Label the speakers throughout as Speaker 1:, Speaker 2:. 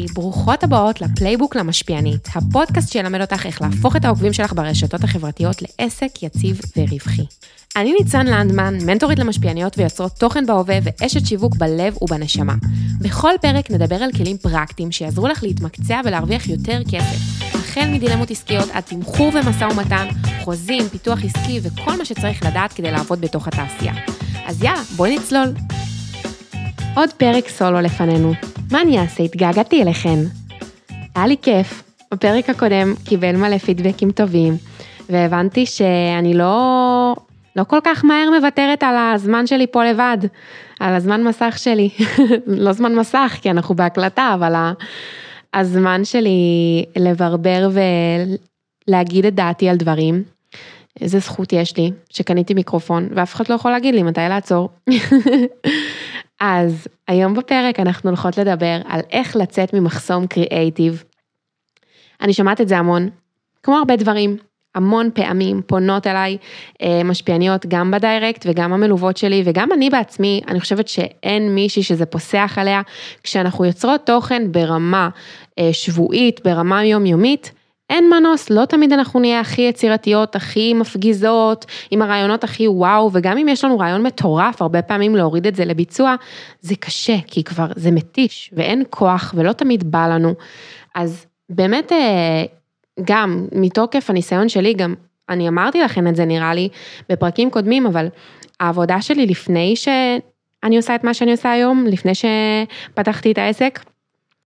Speaker 1: היי, ברוכות הבאות ל playbook למשפיענית, הפודקאסט שילמד אותך איך להפוך את העוקבים שלך ברשתות החברתיות לעסק יציב ורווחי. אני ניצן לנדמן, מנטורית למשפיעניות ויוצרות תוכן בהווה ואשת שיווק בלב ובנשמה. בכל פרק נדבר על כלים פרקטיים שיעזרו לך להתמקצע ולהרוויח יותר כסף. החל מדילמות עסקיות עד תמחור ומשא ומתן, חוזים, פיתוח עסקי וכל מה שצריך לדעת כדי לעבוד בתוך התעשייה. אז יאללה, בואי נצלול. עוד פרק סולו לפנינו. מה אני אעשה? התגעגעתי אליכן. היה לי כיף. בפרק הקודם קיבל מלא פידבקים טובים, והבנתי שאני לא, לא כל כך מהר מוותרת על הזמן שלי פה לבד, על הזמן מסך שלי. לא זמן מסך, כי אנחנו בהקלטה, אבל הזמן שלי לברבר ולהגיד את דעתי על דברים. איזה זכות יש לי שקניתי מיקרופון ואף אחד לא יכול להגיד לי מתי לעצור. אז היום בפרק אנחנו הולכות לדבר על איך לצאת ממחסום קריאייטיב. אני שומעת את זה המון, כמו הרבה דברים, המון פעמים פונות אליי אה, משפיעניות גם בדיירקט וגם המלוות שלי וגם אני בעצמי, אני חושבת שאין מישהי שזה פוסח עליה, כשאנחנו יוצרות תוכן ברמה אה, שבועית, ברמה יומיומית, אין מנוס, לא תמיד אנחנו נהיה הכי יצירתיות, הכי מפגיזות, עם הרעיונות הכי וואו, וגם אם יש לנו רעיון מטורף, הרבה פעמים להוריד את זה לביצוע, זה קשה, כי כבר זה מתיש, ואין כוח, ולא תמיד בא לנו. אז באמת, אה, גם מתוקף הניסיון שלי, גם אני אמרתי לכם את זה נראה לי בפרקים קודמים, אבל העבודה שלי לפני שאני עושה את מה שאני עושה היום, לפני שפתחתי את העסק,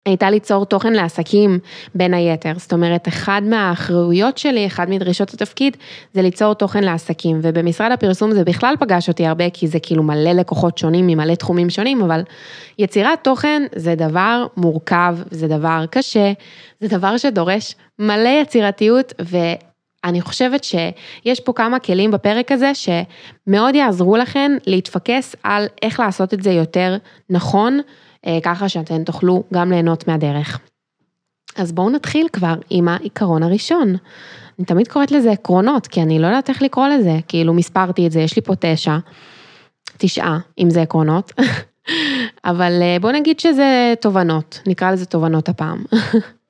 Speaker 1: הייתה ליצור תוכן לעסקים בין היתר, זאת אומרת אחד מהאחריויות שלי, אחד מדרישות התפקיד זה ליצור תוכן לעסקים ובמשרד הפרסום זה בכלל פגש אותי הרבה כי זה כאילו מלא לקוחות שונים ממלא תחומים שונים אבל יצירת תוכן זה דבר מורכב, זה דבר קשה, זה דבר שדורש מלא יצירתיות ואני חושבת שיש פה כמה כלים בפרק הזה שמאוד יעזרו לכן להתפקס על איך לעשות את זה יותר נכון. אה, ככה שאתן תוכלו גם ליהנות מהדרך. אז בואו נתחיל כבר עם העיקרון הראשון. אני תמיד קוראת לזה עקרונות, כי אני לא יודעת איך לקרוא לזה, כאילו מספרתי את זה, יש לי פה תשע, תשעה, אם זה עקרונות, אבל אה, בואו נגיד שזה תובנות, נקרא לזה תובנות הפעם.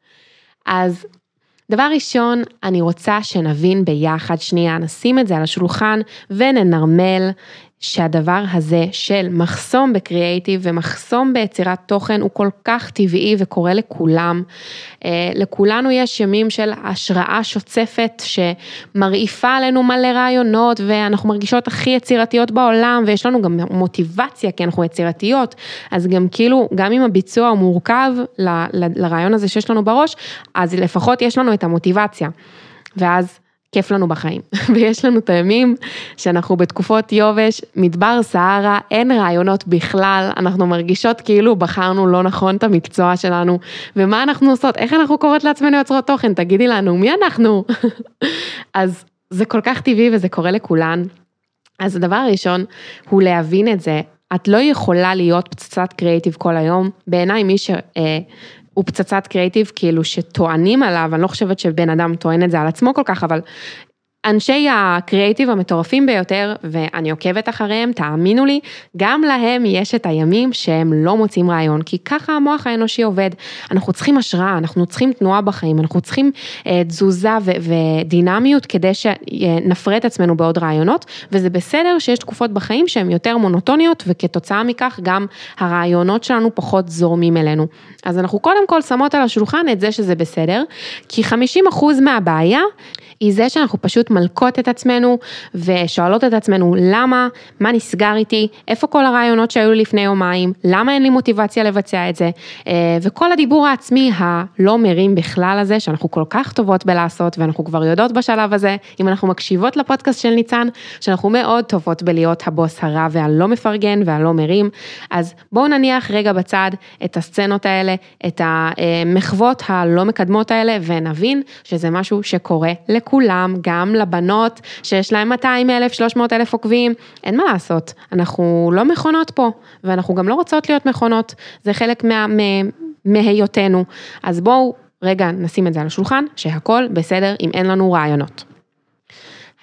Speaker 1: אז דבר ראשון, אני רוצה שנבין ביחד, שנייה, נשים את זה על השולחן וננרמל שהדבר הזה של מחסום בקריאייטיב ומחסום ביצירת תוכן הוא כל כך טבעי וקורה לכולם. אה, לכולנו יש ימים של השראה שוצפת שמרעיפה עלינו מלא רעיונות ואנחנו מרגישות הכי יצירתיות בעולם ויש לנו גם מוטיבציה כי אנחנו יצירתיות, אז גם כאילו, גם אם הביצוע הוא מורכב ל, ל, לרעיון הזה שיש לנו בראש, אז לפחות יש לנו את המוטיבציה. ואז כיף לנו בחיים. ויש לנו את הימים שאנחנו בתקופות יובש, מדבר סהרה, אין רעיונות בכלל, אנחנו מרגישות כאילו בחרנו לא נכון את המקצוע שלנו, ומה אנחנו עושות, איך אנחנו קוראות לעצמנו יוצרות תוכן, תגידי לנו, מי אנחנו? אז זה כל כך טבעי וזה קורה לכולן. אז הדבר הראשון הוא להבין את זה, את לא יכולה להיות פצצת קריאיטיב כל היום, בעיניי מי ש... אה, הוא פצצת קריאיטיב כאילו שטוענים עליו, אני לא חושבת שבן אדם טוען את זה על עצמו כל כך, אבל אנשי הקריאיטיב המטורפים ביותר, ואני עוקבת אחריהם, תאמינו לי, גם להם יש את הימים שהם לא מוצאים רעיון, כי ככה המוח האנושי עובד. אנחנו צריכים השראה, אנחנו צריכים תנועה בחיים, אנחנו צריכים אה, תזוזה ו- ודינמיות כדי שנפרה את עצמנו בעוד רעיונות, וזה בסדר שיש תקופות בחיים שהן יותר מונוטוניות, וכתוצאה מכך גם הרעיונות שלנו פחות זורמים אלינו. אז אנחנו קודם כל שמות על השולחן את זה שזה בסדר, כי 50% מהבעיה היא זה שאנחנו פשוט מלקות את עצמנו ושואלות את עצמנו למה, מה נסגר איתי, איפה כל הרעיונות שהיו לי לפני יומיים, למה אין לי מוטיבציה לבצע את זה, אה, וכל הדיבור העצמי הלא מרים בכלל הזה, שאנחנו כל כך טובות בלעשות ואנחנו כבר יודעות בשלב הזה, אם אנחנו מקשיבות לפודקאסט של ניצן, שאנחנו מאוד טובות בלהיות הבוס הרע והלא מפרגן והלא מרים, אז בואו נניח רגע בצד את הסצנות האלה, את המחוות הלא מקדמות האלה ונבין שזה משהו שקורה לכולם. גם לבנות שיש להן 200 אלף, 300 אלף עוקבים, אין מה לעשות, אנחנו לא מכונות פה, ואנחנו גם לא רוצות להיות מכונות, זה חלק מה, מהיותנו. אז בואו רגע נשים את זה על השולחן, שהכל בסדר אם אין לנו רעיונות.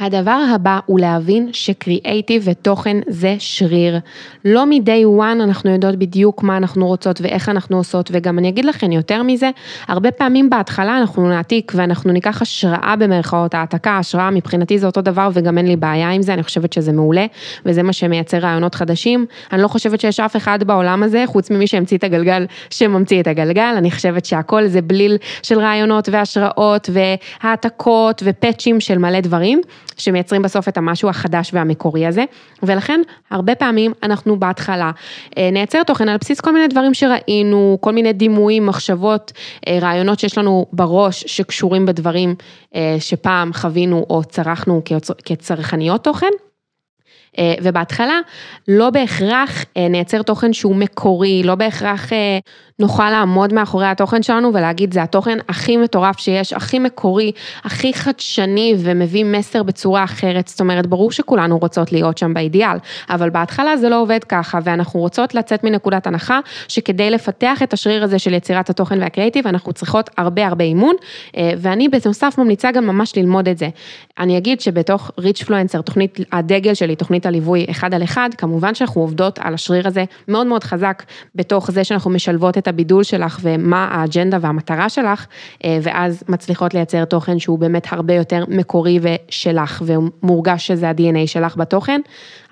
Speaker 1: הדבר הבא הוא להבין שקריאייטיב ותוכן זה שריר. לא מ-day one אנחנו יודעות בדיוק מה אנחנו רוצות ואיך אנחנו עושות, וגם אני אגיד לכם יותר מזה, הרבה פעמים בהתחלה אנחנו נעתיק ואנחנו ניקח השראה במרכאות, העתקה, השראה מבחינתי זה אותו דבר וגם אין לי בעיה עם זה, אני חושבת שזה מעולה, וזה מה שמייצר רעיונות חדשים. אני לא חושבת שיש אף אחד בעולם הזה, חוץ ממי שהמציא את הגלגל, שממציא את הגלגל, אני חושבת שהכל זה בליל של רעיונות והשראות והעתקות ופאצ'ים של מלא דברים. שמייצרים בסוף את המשהו החדש והמקורי הזה, ולכן הרבה פעמים אנחנו בהתחלה אה, נייצר תוכן על בסיס כל מיני דברים שראינו, כל מיני דימויים, מחשבות, אה, רעיונות שיש לנו בראש שקשורים בדברים אה, שפעם חווינו או צרכנו כצרכניות תוכן. ובהתחלה לא בהכרח נייצר תוכן שהוא מקורי, לא בהכרח נוכל לעמוד מאחורי התוכן שלנו ולהגיד זה התוכן הכי מטורף שיש, הכי מקורי, הכי חדשני ומביא מסר בצורה אחרת, זאת אומרת ברור שכולנו רוצות להיות שם באידיאל, אבל בהתחלה זה לא עובד ככה ואנחנו רוצות לצאת מנקודת הנחה שכדי לפתח את השריר הזה של יצירת התוכן והקריאיטיב אנחנו צריכות הרבה הרבה אימון אה, ואני בנוסף ממליצה גם ממש ללמוד את זה. אני אגיד שבתוך ריץ' פלואנסר, תוכנית הדגל שלי, תוכנית הליווי אחד על אחד, כמובן שאנחנו עובדות על השריר הזה מאוד מאוד חזק בתוך זה שאנחנו משלבות את הבידול שלך ומה האג'נדה והמטרה שלך, אה, ואז מצליחות לייצר תוכן שהוא באמת הרבה יותר מקורי ושלך, ומורגש שזה ה-DNA שלך בתוכן,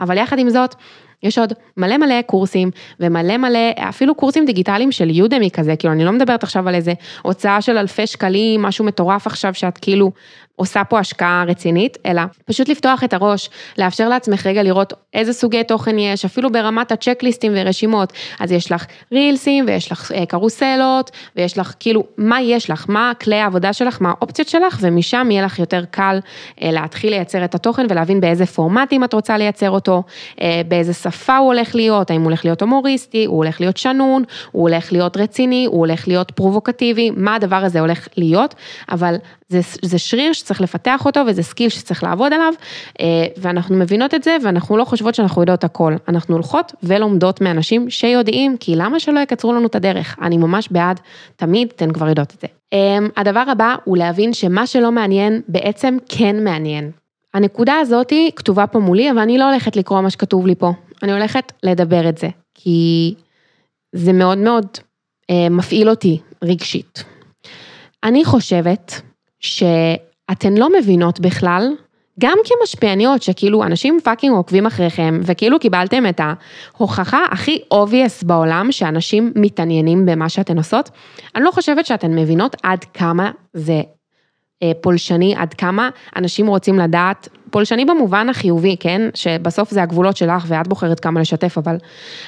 Speaker 1: אבל יחד עם זאת, יש עוד מלא מלא קורסים ומלא מלא, אפילו קורסים דיגיטליים של יודמי כזה, כאילו אני לא מדברת עכשיו על איזה הוצאה של אלפי שקלים, משהו מטורף עכשיו שאת כאילו עושה פה השקעה רצינית, אלא פשוט לפתוח את הראש, לאפשר לעצמך רגע לראות איזה סוגי תוכן יש, אפילו ברמת הצ'קליסטים ורשימות, אז יש לך רילסים ויש לך אה, קרוסלות ויש לך כאילו מה יש לך, מה כלי העבודה שלך, מה האופציות שלך? ומשם יהיה לך יותר קל אה, להתחיל לייצר את התוכן ולהבין באיזה פורמטים את רוצה לייצר אותו, אה, באיזה שפה הוא הולך להיות, האם הוא הולך להיות הומוריסטי, הוא הולך להיות שנון, הוא הולך להיות רציני, הוא הולך להיות פרובוקטיבי, מה הדבר הזה הולך להיות, אבל זה, זה שריר שצריך לפתח אותו וזה skill שצריך לעבוד עליו, אה, ואנחנו מבינות את זה ואנחנו לא חושבות שאנחנו יודעות הכל. אנחנו הולכות ולומדות מאנשים שיודעים, כי למה שלא יקצרו לנו את הדרך? אני ממש בעד, תמיד אתן כבר יודעות את זה. אה, הדבר הבא הוא להבין שמה שלא מעניין בעצם כן מעניין. הנקודה הזאת כתובה פה מולי, אבל אני לא הולכת לקרוא מה שכתוב לי פה, אני הולכת לדבר את זה, כי זה מאוד מאוד אה, מפעיל אותי רגשית. אני חושבת שאתן לא מבינות בכלל, גם כמשפיעניות, שכאילו אנשים פאקינג עוקבים אחריכם, וכאילו קיבלתם את ההוכחה הכי obvious בעולם שאנשים מתעניינים במה שאתן עושות, אני לא חושבת שאתן מבינות עד כמה זה אה, פולשני, עד כמה אנשים רוצים לדעת פולשני במובן החיובי, כן? שבסוף זה הגבולות שלך ואת בוחרת כמה לשתף, אבל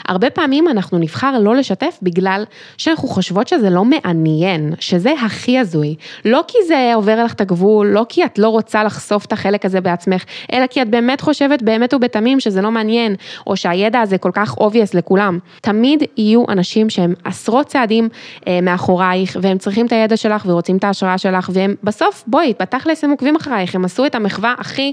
Speaker 1: הרבה פעמים אנחנו נבחר לא לשתף בגלל שאנחנו חושבות שזה לא מעניין, שזה הכי הזוי. לא כי זה עובר לך את הגבול, לא כי את לא רוצה לחשוף את החלק הזה בעצמך, אלא כי את באמת חושבת באמת ובתמים שזה לא מעניין, או שהידע הזה כל כך obvious לכולם. תמיד יהיו אנשים שהם עשרות צעדים אה, מאחורייך, והם צריכים את הידע שלך ורוצים את ההשראה שלך, והם בסוף, בואי, בתכלס הם עוקבים אחרייך, הם עשו את המחווה הכי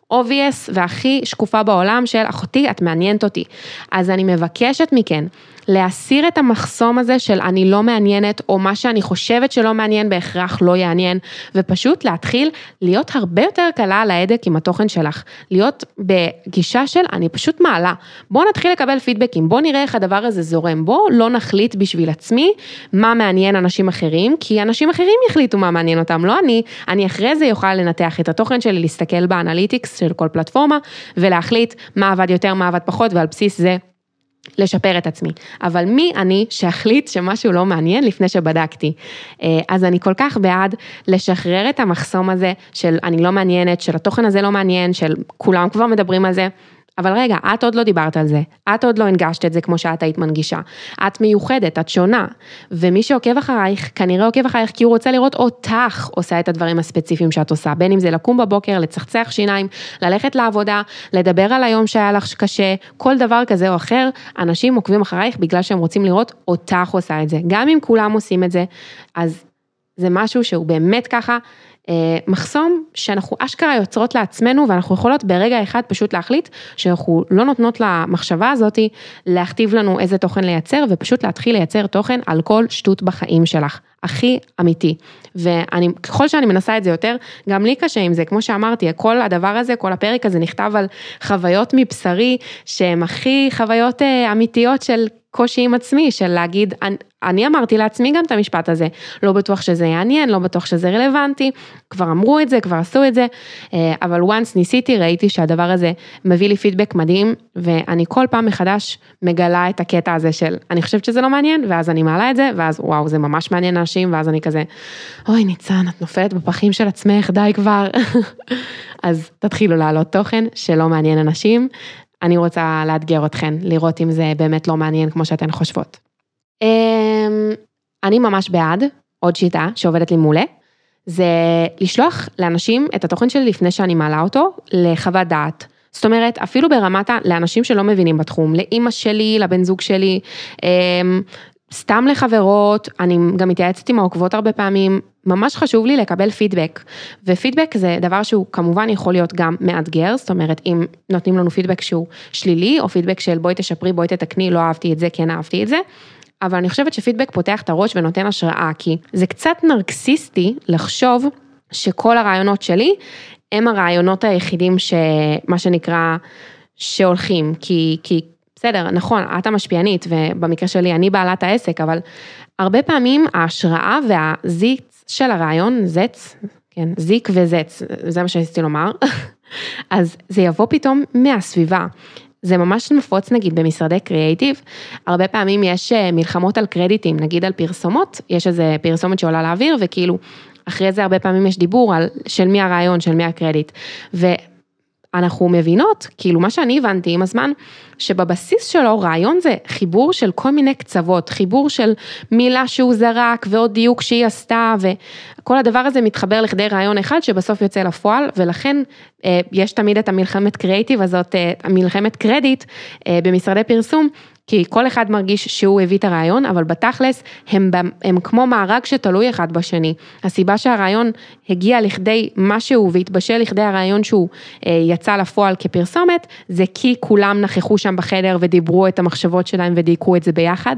Speaker 1: obvious והכי שקופה בעולם של אחותי, את מעניינת אותי. אז אני מבקשת מכן להסיר את המחסום הזה של אני לא מעניינת, או מה שאני חושבת שלא מעניין בהכרח לא יעניין, ופשוט להתחיל להיות הרבה יותר קלה על ההדק עם התוכן שלך. להיות בגישה של אני פשוט מעלה. בואו נתחיל לקבל פידבקים, בואו נראה איך הדבר הזה זורם, בואו לא נחליט בשביל עצמי מה מעניין אנשים אחרים, כי אנשים אחרים יחליטו מה מעניין אותם, לא אני. אני אחרי זה יוכל לנתח את התוכן שלי, להסתכל באנליטיקס של כל פלטפורמה, ולהחליט מה עבד יותר, מה עבד פחות, ועל בסיס זה לשפר את עצמי, אבל מי אני שאחליט שמשהו לא מעניין לפני שבדקתי. אה, אז אני כל כך בעד לשחרר את המחסום הזה של אני לא מעניינת, של התוכן הזה לא מעניין, של כולם כבר מדברים על זה. אבל רגע, את עוד לא דיברת על זה, את עוד לא הנגשת את זה כמו שאת היית מנגישה. את מיוחדת, את שונה, ומי שעוקב אחרייך, כנראה עוקב אחרייך כי הוא רוצה לראות אותך עושה את הדברים הספציפיים שאת עושה, בין אם זה לקום בבוקר, לצחצח שיניים, ללכת לעבודה, לדבר על היום שהיה לך קשה, כל דבר כזה או אחר, אנשים עוקבים אחרייך בגלל שהם רוצים לראות אותך עושה את זה. גם אם כולם עושים את זה, אז זה משהו שהוא באמת ככה, מחסום שאנחנו אשכרה יוצרות לעצמנו ואנחנו יכולות ברגע אחד פשוט להחליט שאנחנו לא נותנות למחשבה הזאתי להכתיב לנו איזה תוכן לייצר ופשוט להתחיל לייצר תוכן על כל שטות בחיים שלך. הכי אמיתי. ואני, ככל שאני מנסה את זה יותר, גם לי קשה עם זה, כמו שאמרתי, כל הדבר הזה, כל הפרק הזה נכתב על חוויות מבשרי, שהן הכי חוויות אה, אמיתיות של קושי עם עצמי, של להגיד, אני, אני אמרתי לעצמי גם את המשפט הזה, לא בטוח שזה יעניין, לא בטוח שזה רלוונטי, כבר אמרו את זה, כבר עשו את זה, אה, אבל once ניסיתי, ראיתי שהדבר הזה מביא לי פידבק מדהים, ואני כל פעם מחדש מגלה את הקטע הזה של, אני חושבת שזה לא מעניין, ואז אני מעלה את זה, ואז וואו, זה ממש מעניין אנשים, ואז אני כזה, אוי ניצן, את נופלת בפחים של עצמך, די כבר. אז תתחילו להעלות תוכן שלא מעניין אנשים. אני רוצה לאתגר אתכן, לראות אם זה באמת לא מעניין כמו שאתן חושבות. אמ, אני ממש בעד עוד שיטה שעובדת לי מעולה, זה לשלוח לאנשים את התוכן שלי לפני שאני מעלה אותו לחוות דעת. זאת אומרת, אפילו ברמת ה... לאנשים שלא מבינים בתחום, לאימא שלי, לבן זוג שלי, אמ, סתם לחברות, אני גם מתייעצת עם העוקבות הרבה פעמים, ממש חשוב לי לקבל פידבק, ופידבק זה דבר שהוא כמובן יכול להיות גם מאתגר, זאת אומרת אם נותנים לנו פידבק שהוא שלילי, או פידבק של בואי תשפרי, בואי תתקני, לא אהבתי את זה, כן אהבתי את זה, אבל אני חושבת שפידבק פותח את הראש ונותן השראה, כי זה קצת נרקסיסטי לחשוב שכל הרעיונות שלי הם הרעיונות היחידים שמה שנקרא שהולכים, כי, כי בסדר, נכון, את המשפיענית, ובמקרה שלי אני בעלת העסק, אבל הרבה פעמים ההשראה והזיץ של הרעיון, זץ, כן, זיק וזץ, זה מה שניסיתי לומר, אז זה יבוא פתאום מהסביבה. זה ממש נפוץ נגיד במשרדי קריאייטיב, הרבה פעמים יש אה, מלחמות על קרדיטים, נגיד על פרסומות, יש איזה פרסומת שעולה לאוויר וכאילו אחרי זה הרבה פעמים יש דיבור על של מי הרעיון, של מי הקרדיט. אנחנו מבינות, כאילו מה שאני הבנתי עם הזמן, שבבסיס שלו רעיון זה חיבור של כל מיני קצוות, חיבור של מילה שהוא זרק ועוד דיוק שהיא עשתה וכל הדבר הזה מתחבר לכדי רעיון אחד שבסוף יוצא לפועל ולכן אה, יש תמיד את המלחמת קריאיטיב הזאת, אה, המלחמת קרדיט אה, במשרדי פרסום, כי כל אחד מרגיש שהוא הביא את הרעיון, אבל בתכלס הם, הם כמו מארג שתלוי אחד בשני. הסיבה שהרעיון הגיע לכדי משהו והתבשל לכדי הרעיון שהוא אה, יצא לפועל כפרסומת, זה כי כולם נכחו שם בחדר ודיברו את המחשבות שלהם ודייקו את זה ביחד.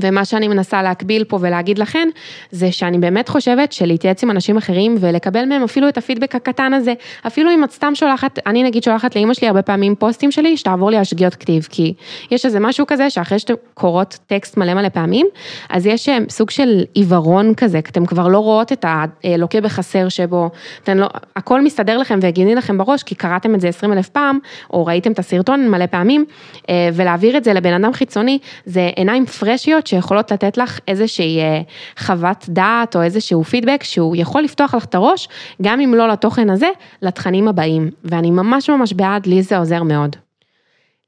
Speaker 1: ומה שאני מנסה להקביל פה ולהגיד לכן, זה שאני באמת חושבת שלהתייעץ עם אנשים אחרים ולקבל מהם אפילו את הפידבק הקטן הזה, אפילו אם את סתם שולחת, אני נגיד שולחת לאימא שלי הרבה פעמים פוסטים שלי, שתעבור לי על שגיאות כתיב, כי יש איזה משהו כזה שאחרי שאתם קוראות טקסט מלא מלא פעמים, אז יש אה, סוג של עיוורון כזה, אתם כבר לא רואות את הלוקה בחסר שבו, לא, הכל מסתדר לכם והגיוני לכם בראש, כי קראתם את זה 20 אלף פעם, או ראיתם את הסרטון מלא פעמים, אה, ולהעביר את זה לבן אדם חיצוני, זה עיניים פרשיות שיכולות לתת לך איזושהי אה, חוות דעת או איזשהו פידבק שהוא יכול לפתוח לך את הראש, גם אם לא לתוכן הזה, לתכנים הבאים. ואני ממש ממש בעד, לי זה עוזר מאוד.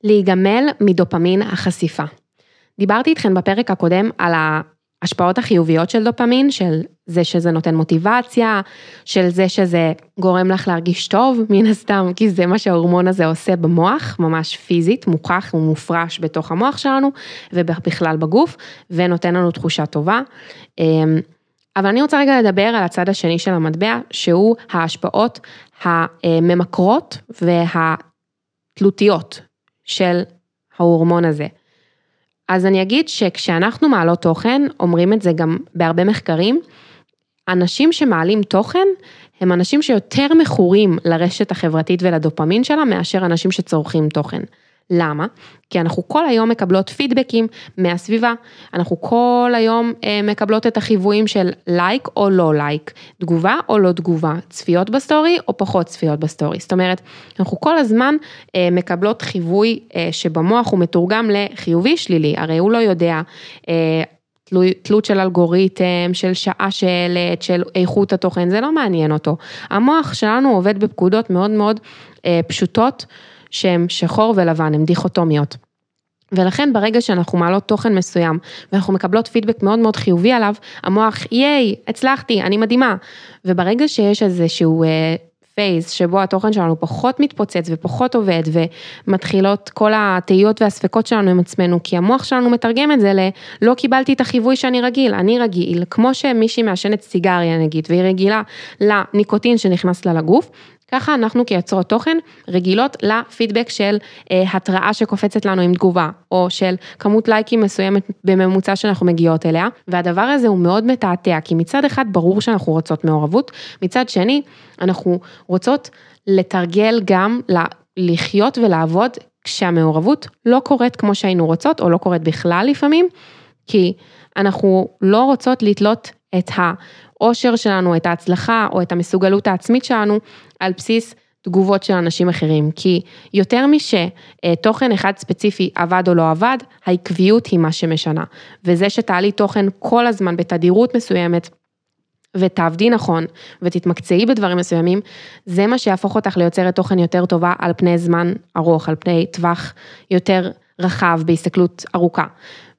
Speaker 1: להיגמל מדופמין החשיפה. דיברתי איתכם בפרק הקודם על ההשפעות החיוביות של דופמין, של זה שזה נותן מוטיבציה, של זה שזה גורם לך להרגיש טוב, מן הסתם, כי זה מה שההורמון הזה עושה במוח, ממש פיזית, מוכח ומופרש בתוך המוח שלנו, ובכלל בגוף, ונותן לנו תחושה טובה. אמ, אבל אני רוצה רגע לדבר על הצד השני של המטבע, שהוא ההשפעות הממכרות והתלותיות של ההורמון הזה. אז אני אגיד שכשאנחנו מעלות תוכן, אומרים את זה גם בהרבה מחקרים, אנשים שמעלים תוכן הם אנשים שיותר מכורים לרשת החברתית ולדופמין שלה מאשר אנשים שצורכים תוכן. למה? כי אנחנו כל היום מקבלות פידבקים מהסביבה, אנחנו כל היום אה, מקבלות את החיוויים של לייק או לא לייק, תגובה או לא תגובה, צפיות בסטורי או פחות צפיות בסטורי. זאת אומרת, אנחנו כל הזמן אה, מקבלות חיווי אה, שבמוח הוא מתורגם לחיובי שלילי, הרי הוא לא יודע. תלות של אלגוריתם, של שעה שהעלית, של איכות התוכן, זה לא מעניין אותו. המוח שלנו עובד בפקודות מאוד מאוד פשוטות. שהן שחור ולבן, הן דיכוטומיות. ולכן ברגע שאנחנו מעלות תוכן מסוים ואנחנו מקבלות פידבק מאוד מאוד חיובי עליו, המוח, ייי, הצלחתי, אני מדהימה. וברגע שיש איזשהו phase שבו התוכן שלנו פחות מתפוצץ ופחות עובד ומתחילות כל התהיות והספקות שלנו עם עצמנו, כי המוח שלנו מתרגם את זה ל... לא קיבלתי את החיווי שאני רגיל, אני רגיל, כמו שמישהי מעשנת סיגריה נגיד, והיא רגילה לניקוטין שנכנס לה לגוף, ככה אנחנו כיוצרות תוכן רגילות לפידבק של אה, התראה שקופצת לנו עם תגובה, או של כמות לייקים מסוימת בממוצע שאנחנו מגיעות אליה, והדבר הזה הוא מאוד מתעתע, כי מצד אחד ברור שאנחנו רוצות מעורבות, מצד שני אנחנו רוצות לתרגל גם לחיות ולעבוד כשהמעורבות לא קורית כמו שהיינו רוצות, או לא קורית בכלל לפעמים, כי אנחנו לא רוצות לתלות את האושר שלנו, את ההצלחה או את המסוגלות העצמית שלנו על בסיס תגובות של אנשים אחרים, כי יותר משתוכן אחד ספציפי עבד או לא עבד, העקביות היא מה שמשנה, וזה שתעלי תוכן כל הזמן בתדירות מסוימת, ותעבדי נכון, ותתמקצעי בדברים מסוימים, זה מה שיהפוך אותך ליוצרת תוכן יותר טובה על פני זמן ארוך, על פני טווח יותר רחב בהסתכלות ארוכה.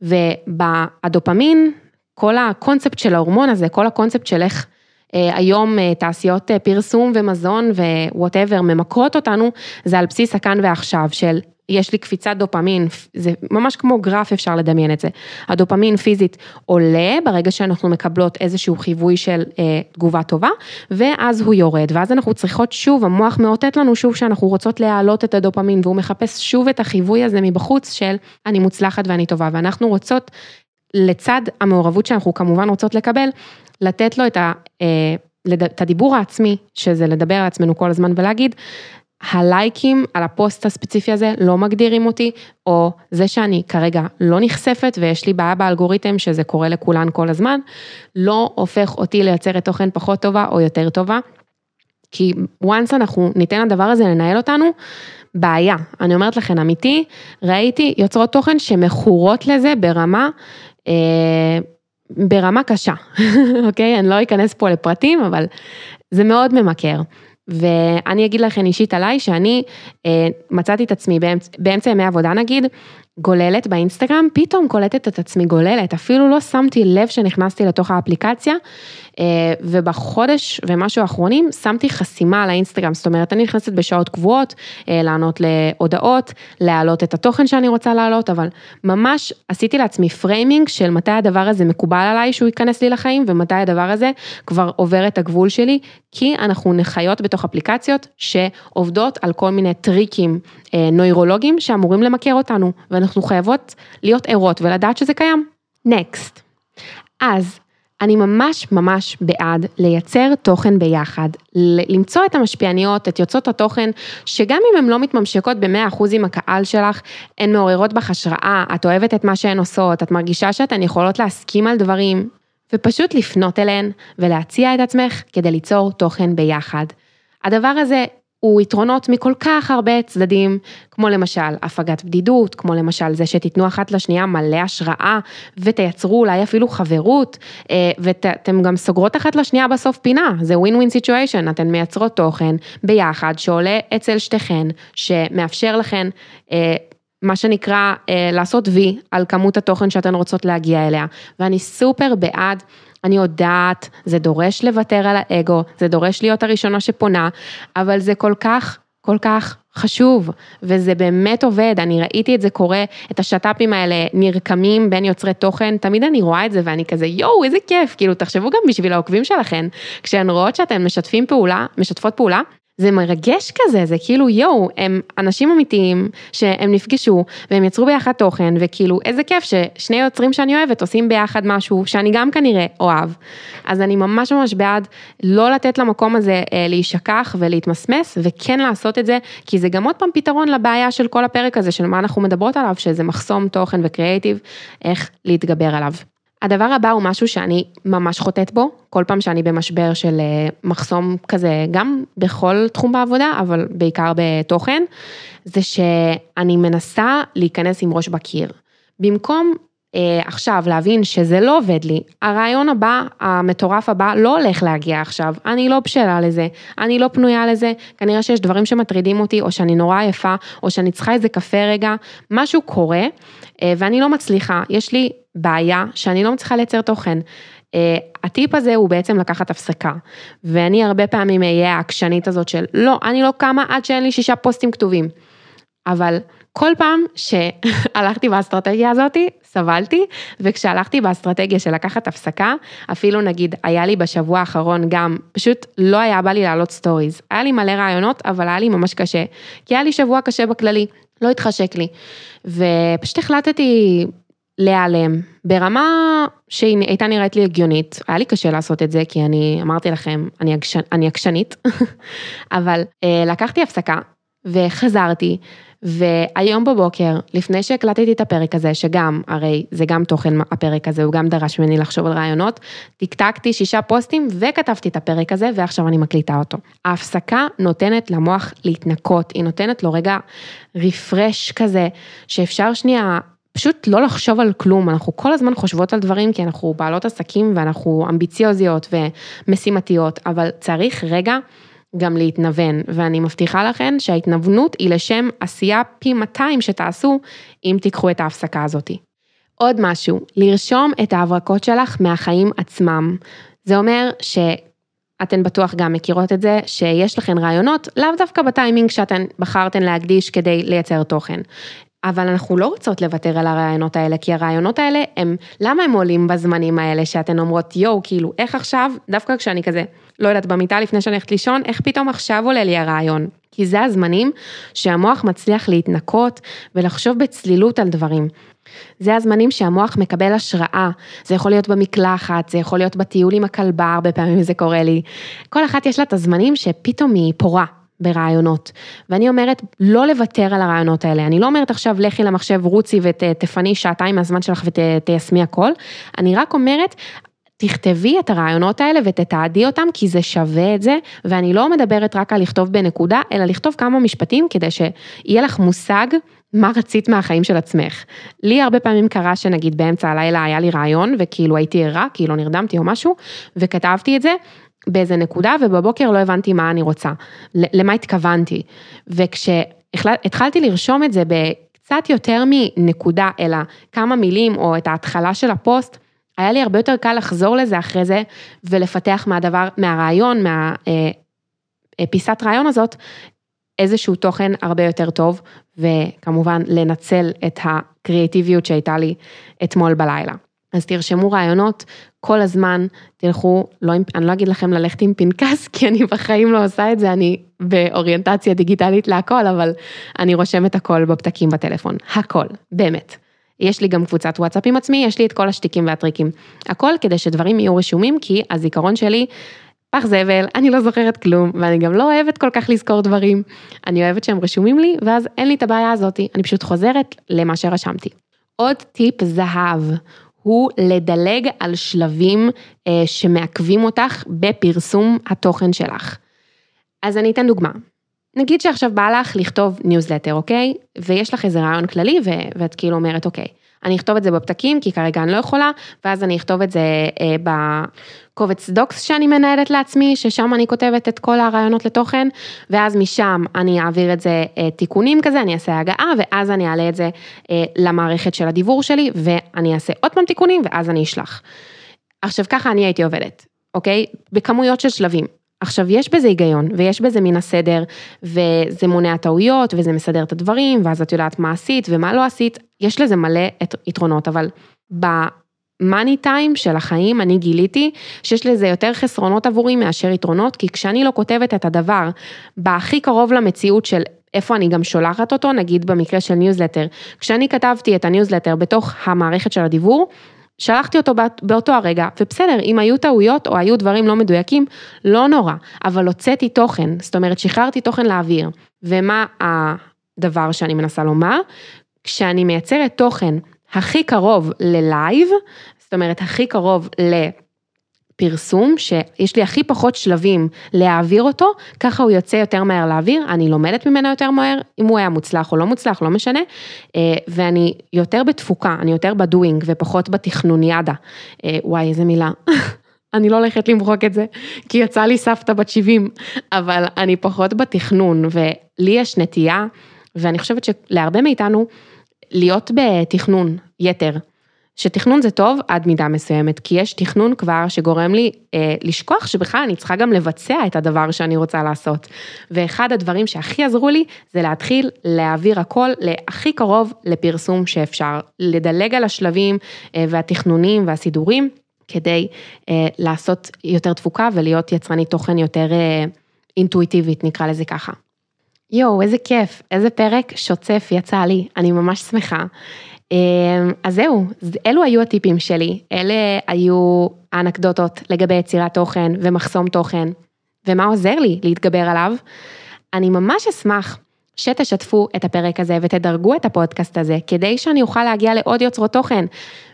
Speaker 1: והדופמין, כל הקונספט של ההורמון הזה, כל הקונספט של איך אה, היום אה, תעשיות אה, פרסום ומזון ו whatever ממכרות אותנו, זה על בסיס הכאן ועכשיו של יש לי קפיצת דופמין, זה ממש כמו גרף אפשר לדמיין את זה. הדופמין פיזית עולה ברגע שאנחנו מקבלות איזשהו חיווי של אה, תגובה טובה, ואז הוא יורד, ואז אנחנו צריכות שוב, המוח מאותת לנו שוב שאנחנו רוצות להעלות את הדופמין, והוא מחפש שוב את החיווי הזה מבחוץ של אני מוצלחת ואני טובה, ואנחנו רוצות, לצד המעורבות שאנחנו כמובן רוצות לקבל, לתת לו את, ה, אה, את הדיבור העצמי, שזה לדבר על עצמנו כל הזמן ולהגיד, הלייקים על הפוסט הספציפי הזה לא מגדירים אותי, או זה שאני כרגע לא נחשפת ויש לי בעיה באלגוריתם, שזה קורה לכולן כל הזמן, לא הופך אותי לייצרת תוכן פחות טובה או יותר טובה. כי once אנחנו ניתן לדבר הזה לנהל אותנו, בעיה. אני אומרת לכם, אמיתי, ראיתי יוצרות תוכן שמכורות לזה ברמה, ברמה קשה, אוקיי? אני לא אכנס פה לפרטים, אבל זה מאוד ממכר. ואני אגיד לכם אישית עליי שאני אה, מצאתי את עצמי באמצע, באמצע ימי עבודה נגיד, גוללת באינסטגרם, פתאום קולטת את עצמי גוללת, אפילו לא שמתי לב שנכנסתי לתוך האפליקציה, אה, ובחודש ומשהו האחרונים שמתי חסימה על האינסטגרם, זאת אומרת אני נכנסת בשעות קבועות, אה, לענות להודעות, להעלות את התוכן שאני רוצה להעלות, אבל ממש עשיתי לעצמי framing של מתי הדבר הזה מקובל עליי שהוא ייכנס לי לחיים, ומתי הדבר הזה כבר עובר את הגבול שלי, כי אנחנו חיות בתוך אפליקציות שעובדות על כל מיני טריקים אה, נוירולוגיים שאמורים למכר אותנו, ואנחנו חייבות להיות ערות ולדעת שזה קיים. Next. אז אני ממש ממש בעד לייצר תוכן ביחד, למצוא את המשפיעניות, את יוצאות התוכן, שגם אם הן לא מתממשקות ב-100% עם הקהל שלך, הן מעוררות בך השראה, את אוהבת את מה שהן עושות, את מרגישה שאתן יכולות להסכים על דברים, ופשוט לפנות אליהן ולהציע את עצמך כדי ליצור תוכן ביחד. הדבר הזה הוא יתרונות מכל כך הרבה צדדים, כמו למשל הפגת בדידות, כמו למשל זה שתיתנו אחת לשנייה מלא השראה ותייצרו אולי אפילו חברות, אה, ואתם גם סוגרות אחת לשנייה בסוף פינה, זה win win situation, אתן מייצרות תוכן ביחד שעולה אצל שתיכן, שמאפשר לכן אה, מה שנקרא אה, לעשות וי על כמות התוכן שאתן רוצות להגיע אליה, ואני סופר בעד. אני יודעת, זה דורש לוותר על האגו, זה דורש להיות הראשונה שפונה, אבל זה כל כך, כל כך חשוב, וזה באמת עובד, אני ראיתי את זה קורה, את השת"פים האלה נרקמים בין יוצרי תוכן, תמיד אני רואה את זה ואני כזה יואו איזה כיף, כאילו תחשבו גם בשביל העוקבים שלכם, כשהן רואות שאתן משתפים פעולה, משתפות פעולה, זה מרגש כזה, זה כאילו יואו, הם אנשים אמיתיים שהם נפגשו והם יצרו ביחד תוכן וכאילו איזה כיף ששני יוצרים שאני אוהבת עושים ביחד משהו שאני גם כנראה אוהב. אז אני ממש ממש בעד לא לתת למקום הזה אה, להישכח ולהתמסמס וכן לעשות את זה, כי זה גם עוד פעם פתרון לבעיה של כל הפרק הזה של מה אנחנו מדברות עליו, שזה מחסום תוכן וקריאיטיב, איך להתגבר עליו. הדבר הבא הוא משהו שאני ממש חוטאת בו, כל פעם שאני במשבר של אה, מחסום כזה, גם בכל תחום בעבודה, אבל בעיקר בתוכן, זה שאני מנסה להיכנס עם ראש בקיר. במקום עכשיו להבין שזה לא עובד לי, הרעיון הבא, המטורף הבא, לא הולך להגיע עכשיו, אני לא בשלה לזה, אני לא פנויה לזה, כנראה שיש דברים שמטרידים אותי, או שאני נורא יפה, או שאני צריכה איזה קפה רגע, משהו קורה, אה, ואני לא מצליחה, יש לי בעיה שאני לא מצליחה לייצר תוכן. אה, הטיפ הזה הוא בעצם לקחת הפסקה, ואני הרבה פעמים אהיה העקשנית הזאת של לא, אני לא קמה עד שאין לי שישה פוסטים כתובים. אבל כל פעם שהלכתי באסטרטגיה הזאתי, סבלתי, וכשהלכתי באסטרטגיה של לקחת הפסקה, אפילו נגיד היה לי בשבוע האחרון גם, פשוט לא היה בא לי לעלות סטוריז. היה לי מלא רעיונות, אבל היה לי ממש קשה, כי היה לי שבוע קשה בכללי, לא התחשק לי. ופשוט החלטתי להיעלם, ברמה שהיא הייתה נראית לי הגיונית, היה לי קשה לעשות את זה כי אני אמרתי לכם, אני, עקש, אני עקשנית, אבל אה, לקחתי הפסקה וחזרתי, והיום בבוקר, לפני שהקלטתי את הפרק הזה, שגם, הרי זה גם תוכן הפרק הזה, הוא גם דרש ממני לחשוב על רעיונות, טקטקתי שישה פוסטים וכתבתי את הפרק הזה, ועכשיו אני מקליטה אותו. ההפסקה נותנת למוח להתנקות, היא נותנת לו רגע רפרש כזה, שאפשר שנייה פשוט לא לחשוב על כלום, אנחנו כל הזמן חושבות על דברים כי אנחנו בעלות עסקים ואנחנו אמביציוזיות ומשימתיות, אבל צריך רגע גם להתנוון, ואני מבטיחה לכן שההתנוונות היא לשם עשייה פי 200 שתעשו אם תיקחו את ההפסקה הזאתי. עוד משהו, לרשום את ההברקות שלך מהחיים עצמם. זה אומר ש... אתן בטוח גם מכירות את זה, שיש לכן רעיונות, לאו דווקא בטיימינג שאתן בחרתן להקדיש כדי לייצר תוכן. אבל אנחנו לא רוצות לוותר על הרעיונות האלה, כי הרעיונות האלה הם, למה הם עולים בזמנים האלה שאתן אומרות יואו, כאילו, איך עכשיו, דווקא כשאני כזה, לא יודעת, במיטה לפני שאני הולכת לישון, איך פתאום עכשיו עולה לי הרעיון? כי זה הזמנים שהמוח מצליח להתנקות ולחשוב בצלילות על דברים. זה הזמנים שהמוח מקבל השראה, זה יכול להיות במקלחת, זה יכול להיות בטיול עם הכלבה, הרבה פעמים זה קורה לי. כל אחת יש לה את הזמנים שפתאום היא פורה, ברעיונות. ואני אומרת, לא לוותר על הרעיונות האלה. אני לא אומרת עכשיו, לכי למחשב, רוצי ותפני שעתיים מהזמן שלך ותיישמי הכל. אני רק אומרת, תכתבי את הרעיונות האלה ותתעדי אותם, כי זה שווה את זה, ואני לא מדברת רק על לכתוב בנקודה, אלא לכתוב כמה משפטים כדי שיהיה לך מושג מה רצית מהחיים של עצמך. לי הרבה פעמים קרה שנגיד באמצע הלילה היה לי רעיון, וכאילו הייתי ערה, כאילו נרדמתי או משהו, וכתבתי את זה, באיזה נקודה ובבוקר לא הבנתי מה אני רוצה, למה התכוונתי. וכשהתחלתי לרשום את זה בקצת יותר מנקודה, אלא כמה מילים או את ההתחלה של הפוסט, היה לי הרבה יותר קל לחזור לזה אחרי זה ולפתח מהדבר, מהרעיון, מהפיסת אה, רעיון הזאת, איזשהו תוכן הרבה יותר טוב, וכמובן לנצל את הקריאטיביות שהייתה לי אתמול בלילה. אז תרשמו רעיונות כל הזמן, תלכו, לא, אני לא אגיד לכם ללכת עם פנקס, כי אני בחיים לא עושה את זה, אני באוריינטציה דיגיטלית להכל, אבל אני רושמת הכל בפתקים בטלפון, הכל, באמת. יש לי גם קבוצת וואטסאפ עם עצמי, יש לי את כל השטיקים והטריקים. הכל כדי שדברים יהיו רשומים, כי הזיכרון שלי פח זבל, אני לא זוכרת כלום, ואני גם לא אוהבת כל כך לזכור דברים. אני אוהבת שהם רשומים לי, ואז אין לי את הבעיה הזאתי, אני פשוט חוזרת למה שרשמתי. עוד טיפ זהב, הוא לדלג על שלבים אה, שמעכבים אותך בפרסום התוכן שלך. אז אני אתן דוגמה. נגיד שעכשיו בא לך לכתוב ניוזלטר, אוקיי? ויש לך איזה רעיון כללי ואת כאילו אומרת, אוקיי, אני אכתוב את זה בפתקים, כי כרגע אני לא יכולה, ואז אני אכתוב את זה אה, בקובץ Docs שאני מנהלת לעצמי, ששם אני כותבת את כל הרעיונות לתוכן, ואז משם אני אעביר את זה אה, תיקונים כזה, אני אעשה הגהה, ואז אני אעלה את זה אה, למערכת של הדיוור שלי, ואני אעשה עוד פעם תיקונים, ואז אני אשלח. עכשיו ככה אני הייתי עובדת, אוקיי? בכמויות של שלבים. עכשיו, יש בזה היגיון, ויש בזה מן הסדר, וזה מונע טעויות, וזה מסדר את הדברים, ואז את יודעת מה עשית ומה לא עשית, יש לזה מלא יתרונות, אבל ב money time של החיים אני גיליתי שיש לזה יותר חסרונות עבורי מאשר יתרונות, כי כשאני לא כותבת את הדבר בהכי קרוב למציאות של איפה אני גם שולחת אותו, נגיד במקרה של ניוזלטר, כשאני כתבתי את הניוזלטר בתוך המערכת של הדיוור, שלחתי אותו באותו הרגע, ובסדר, אם היו טעויות או היו דברים לא מדויקים, לא נורא, אבל הוצאתי תוכן, זאת אומרת, שחררתי תוכן לאוויר. ומה הדבר שאני מנסה לומר? כשאני מייצרת תוכן הכי קרוב ללייב, זאת אומרת, הכי קרוב ל... פרסום שיש לי הכי פחות שלבים להעביר אותו, ככה הוא יוצא יותר מהר להעביר, אני לומדת ממנו יותר מהר, אם הוא היה מוצלח או לא מוצלח, לא משנה, אה, ואני יותר בתפוקה, אני יותר בדואינג ופחות בתכנוניאדה. אה, וואי, איזה מילה. אני לא הולכת למחוק את זה, כי יצא לי סבתא בת 70, אבל אני פחות בתכנון, ולי יש נטייה, ואני חושבת שלהרבה מאיתנו, להיות בתכנון יתר. שתכנון זה טוב עד מידה מסוימת, כי יש תכנון כבר שגורם לי אה, לשכוח שבכלל אני צריכה גם לבצע את הדבר שאני רוצה לעשות. ואחד הדברים שהכי עזרו לי זה להתחיל להעביר הכל להכי קרוב לפרסום שאפשר, לדלג על השלבים אה, והתכנונים והסידורים, כדי אה, לעשות יותר תפוקה ולהיות יצרנית תוכן יותר אה, אינטואיטיבית, נקרא לזה ככה. יואו, איזה כיף, איזה פרק שוצף יצא לי, אני ממש שמחה. אמ, אז זהו, אלו היו הטיפים שלי, אלה היו האנקדוטות לגבי יצירת תוכן ומחסום תוכן, ומה עוזר לי להתגבר עליו. אני ממש אשמח שתשתפו את הפרק הזה ותדרגו את הפודקאסט הזה, כדי שאני אוכל להגיע לעוד יוצרות תוכן,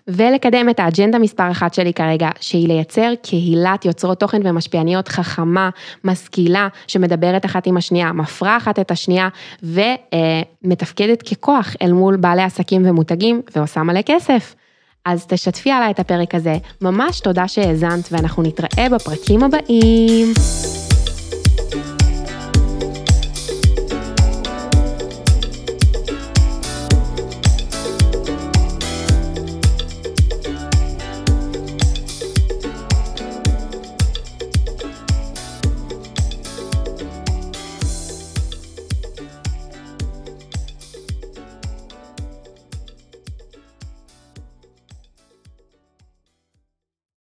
Speaker 1: ולקדם את האג'נדה מספר אחת שלי כרגע, שהיא לייצר קהילת יוצרות תוכן ומשפיעניות חכמה, משכילה, שמדברת אחת עם השנייה, מפרה אחת את השנייה, ומתפקדת ככוח אל מול בעלי עסקים ומותגים, ועושה מלא כסף. אז תשתפי עליי את הפרק הזה. ממש תודה שהאזנת, ואנחנו נתראה בפרקים הבאים.